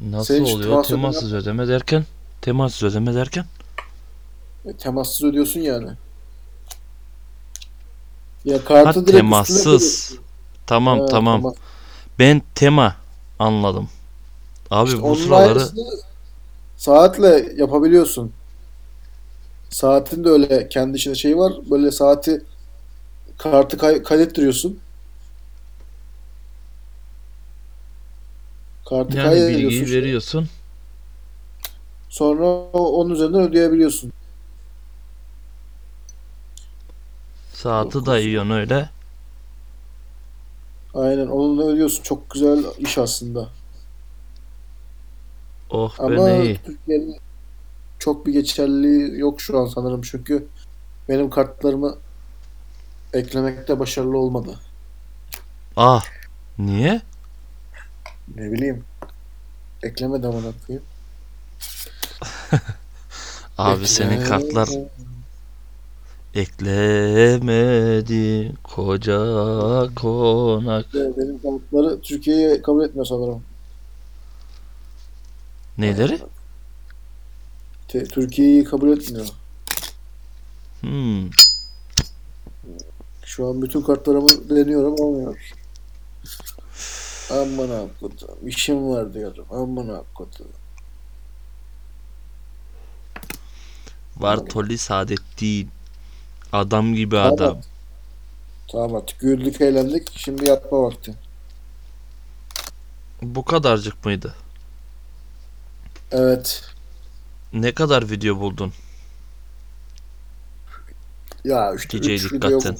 Nasıl Sen oluyor? temas ödeme Temassız ödeme derken? Temassız ödeme derken? E, temassız ödüyorsun yani. Ya Ha kartı direkt üstüne temassız. Tamam Ha, tamam. temas- Ben tema anladım. Abi İşte bu sıraları saatle yapabiliyorsun. Saatin de öyle kendi içinde şey var. Böyle saati kartı kay- kaydettiriyorsun. Kartı yani kaydediyorsun. bilgiyi işte. veriyorsun. Sonra onun üzerinden ödeyebiliyorsun. Saati dayıyorsun öyle. Aynen onunla ödüyorsun. Çok güzel iş aslında. Oh be Ama ne iyi. Türkiye'nin çok bir geçerliliği yok şu an sanırım. Çünkü benim kartlarımı eklemekte başarılı olmadı. Ah. Niye? Ne bileyim. Eklemedi amına koyayım. Abi senin Ekle- kartlar eklemedi koca konak. Benim kartları Türkiye'ye kabul etmiyor sanırım. Neleri? Te- Türkiye'yi kabul etmiyor. Hmm. Şu an bütün kartlarımı deniyorum olmuyor. Aman akıtım. İşim var diyorum. Aman akıtım. Bartoli Saadettin. Adam gibi adam. Tamam. Tamam artık güldük eğlendik. Şimdi yatma vakti. Bu kadarcık mıydı? Evet. Ne kadar video buldun? Ya işte Geceye üç video dikkatten.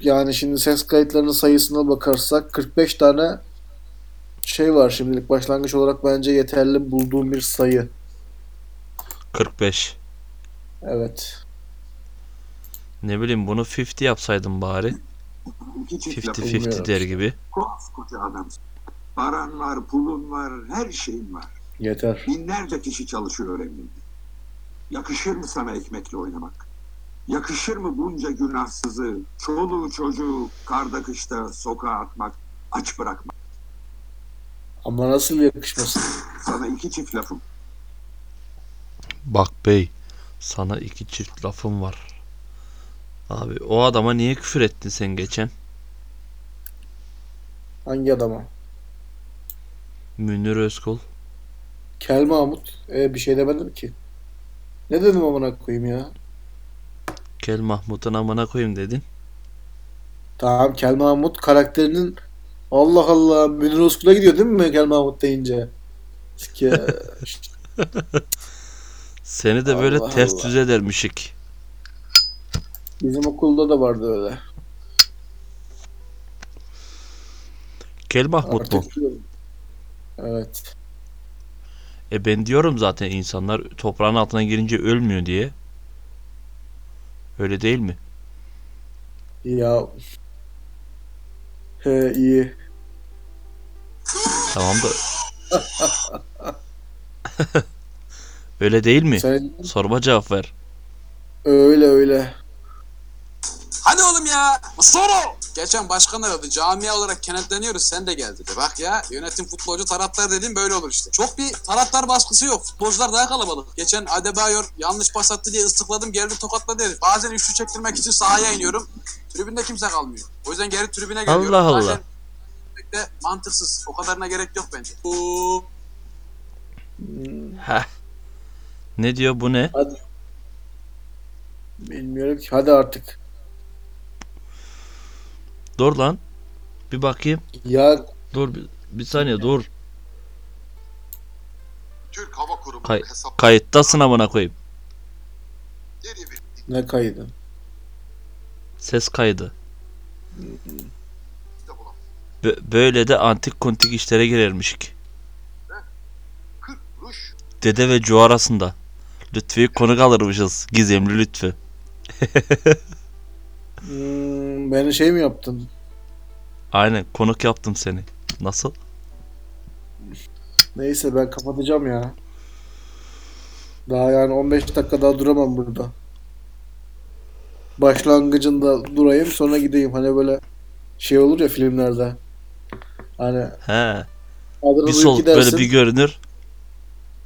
Yani şimdi ses kayıtlarının sayısına bakarsak 45 tane şey var şimdilik başlangıç olarak bence yeterli bulduğum bir sayı. 45. Evet. Ne bileyim bunu 50 yapsaydım bari. İki çift laf 50-50 Bilmiyorum der gibi. koskoca adamsın. Paran var, pulun var, her şeyin var. Yeter. Binlerce kişi çalışıyor evinde. Yakışır mı sana ekmekle oynamak? Yakışır mı bunca günahsızı, çoluğu çocuğu karda kışta sokağa atmak, aç bırakmak? Ama nasıl yakışmasın? Sana iki çift lafım. Bak bey, sana iki çift lafım var. Abi o adama niye küfür ettin sen geçen? Hangi adama? Münir Özkul. Kel Mahmut. E, bir şey demedim ki. Ne dedim amına koyayım ya? Kel Mahmut'un amına koyayım dedin. Tamam Kel Mahmut karakterinin Allah Allah Münir Özkul'a gidiyor değil mi Kel Mahmut deyince? Sike. Seni de böyle Allah ters Allah. düz edermişik. Bizim okulda da vardı öyle. Kel Mahmut mu? Artık Evet. E ben diyorum zaten insanlar toprağın altına girince ölmüyor diye. Öyle değil mi? Ya. He iyi. Tamam da. Öyle değil mi? Sen Sorma cevap ver. öyle öyle. Hadi oğlum ya. Soro. Geçen başkan aradı. Camia olarak kenetleniyoruz. Sen de gel dedi. Bak ya yönetim futbolcu taraftar dedim böyle olur işte. Çok bir taraftar baskısı yok. Futbolcular daha kalabalık. Geçen Adebayor yanlış pas attı diye ıslıkladım. Geldi tokatladı herif. Bazen üçlü çektirmek için sahaya iniyorum. Tribünde kimse kalmıyor. O yüzden geri tribüne geliyorum. Allah Allah. Zaten pek de mantıksız. O kadarına gerek yok bence. Bu Heh. Ne diyor bu ne? Hadi. Bilmiyorum ki. Hadi artık. Dur lan. Bir bakayım. Ya Dur bir, bir saniye dur. Türk Hava Kurumu Kay- hesap Kayıttasın amına koyayım. nereye bir ne kaydı? Ses kaydı. de bulan Bö- böyle de antik kuntik işlere girermişik. 40 kuruş Dede ve Cu arasında. Lütfü'yü konuk alırmışız. Gizemli Lütfü. Hmm, beni şey mi yaptın? Aynen konuk yaptım seni. Nasıl? Neyse ben kapatacağım ya. Daha yani 15 dakika daha duramam burada. Başlangıcında durayım sonra gideyim. Hani böyle şey olur ya filmlerde. Hani He. Bir soluk böyle bir görünür.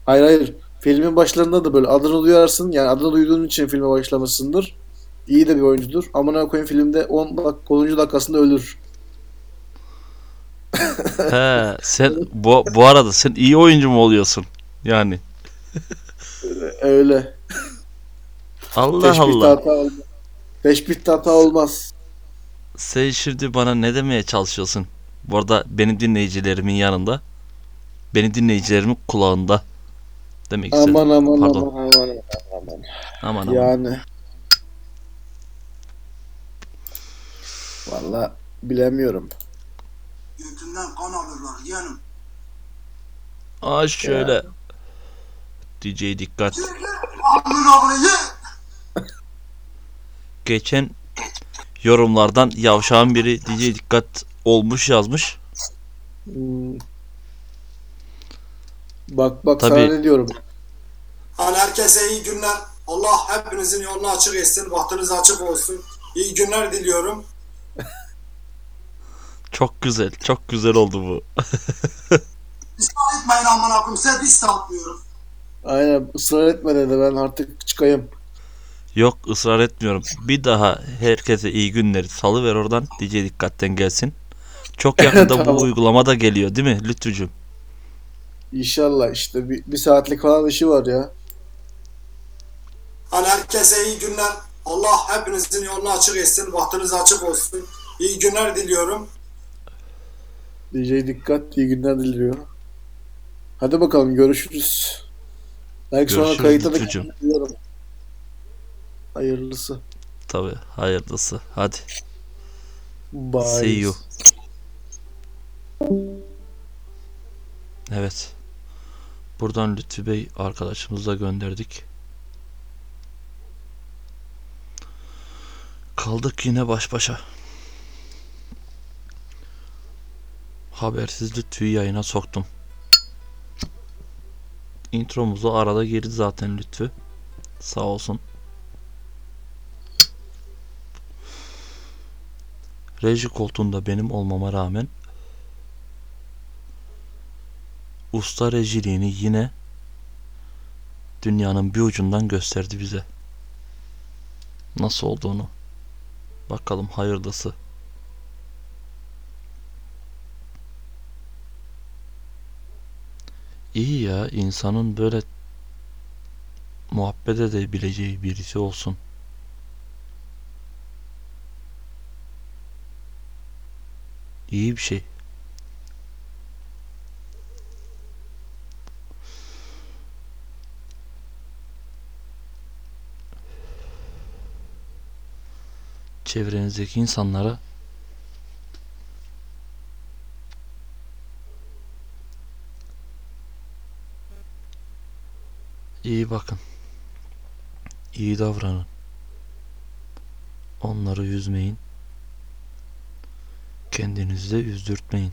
Hayır hayır. Filmin başlarında da böyle adını duyarsın. Yani adını duyduğun için filme başlamışsındır. İyi de bir oyuncudur. Amına koyayım filmde 10 dak 10. dakikasında ölür. He sen bu, bu arada sen iyi oyuncu mu oluyorsun? Yani. Öyle. Allah Allah. hata olmaz. Teşbihte hata olmaz. Sen şimdi bana ne demeye çalışıyorsun? Bu arada benim dinleyicilerimin yanında. Benim dinleyicilerimin kulağında. Demek istedim. Aman aman Pardon. aman aman aman. Aman aman. Yani. Valla bilemiyorum. Götünden kan alırlar yeğenim. Aa şöyle. DJ dikkat. Geçen yorumlardan yavşağın biri DJ dikkat olmuş yazmış. Hmm. Bak bak Tabii. sana ne diyorum. Hani herkese iyi günler. Allah hepinizin yolunu açık etsin. Bahtınız açık olsun. İyi günler diliyorum. Çok güzel. Çok güzel oldu bu. İspat etmeyin amına koyayım. Size diş satmıyorum. Aynen ısrar etme dedi ben artık çıkayım. Yok ısrar etmiyorum. Bir daha herkese iyi günleri salı ver oradan. DJ dikkatten gelsin. Çok yakında Tamam. bu uygulama da geliyor değil mi Lütfücüm? İnşallah işte bir, bir saatlik falan işi var ya. Hani herkese iyi günler. Allah hepinizin yolunu açık etsin. Bahtınız açık olsun. İyi günler diliyorum. DJ dikkat iyi günler diliyor. Hadi bakalım görüşürüz. Belki sonra Görüşürüz kayıta da Lütfücüğüm. Hayırlısı. Tabi hayırlısı. Hadi. Bye. See you. Evet. Buradan Lütfü Bey arkadaşımızla gönderdik. Kaldık yine baş başa. Habersiz Lütfü'yü yayına soktum. Intromuzu arada girdi zaten Lütfü. Sağ olsun. Reji koltuğunda benim olmama rağmen usta rejiliğini yine dünyanın bir ucundan gösterdi bize. Nasıl olduğunu. Bakalım hayırlısı. İyi insanın böyle muhabbet edebileceği birisi olsun. İyi bir şey. Çevrenizdeki insanlara iyi bakın. İyi davranın. Onları üzmeyin. Kendinizi de üzdürtmeyin.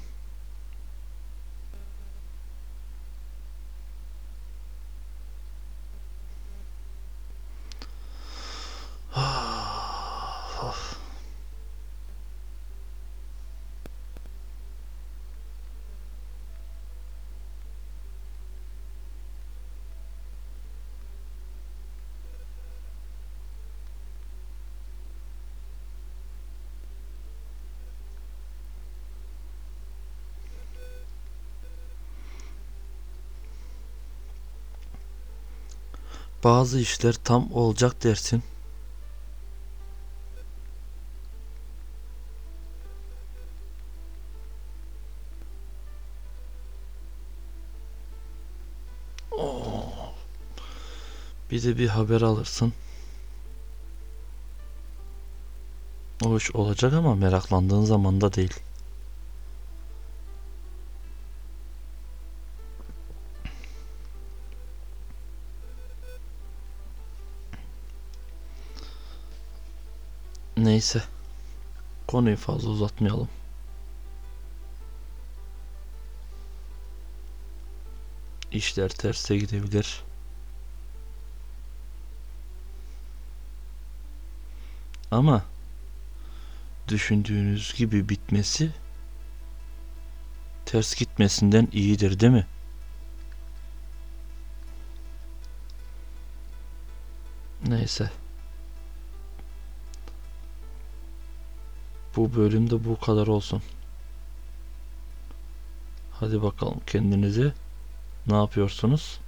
Bazı işler tam olacak dersin. Oo. Bir de bir haber alırsın. O iş olacak ama meraklandığın zaman da değil. Neyse. Konuyu fazla uzatmayalım. İşler terse gidebilir. Ama düşündüğünüz gibi bitmesi Ters gitmesinden iyidir değil mi? Neyse. Bu bölümde bu kadar olsun. Hadi bakalım kendinize ne yapıyorsunuz?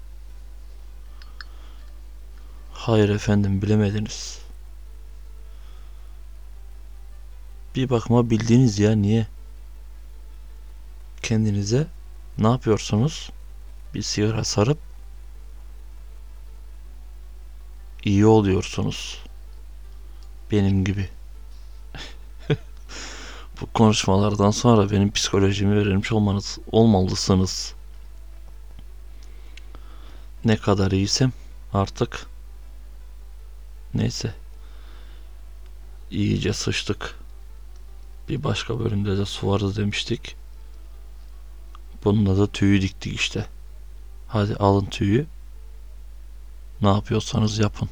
Hayır efendim bilemediniz. Bir bakma bildiniz ya niye? Kendinize ne yapıyorsunuz? Bir sigara sarıp iyi oluyorsunuz. Benim gibi. Bu konuşmalardan sonra benim psikolojimi öğrenmiş olmanız olmalısınız. Ne kadar iyiysem artık neyse. İyice sıçtık. Bir başka bölümde de su vardı demiştik. Bununla da tüyü diktik işte. Hadi alın tüyü. Ne yapıyorsanız yapın.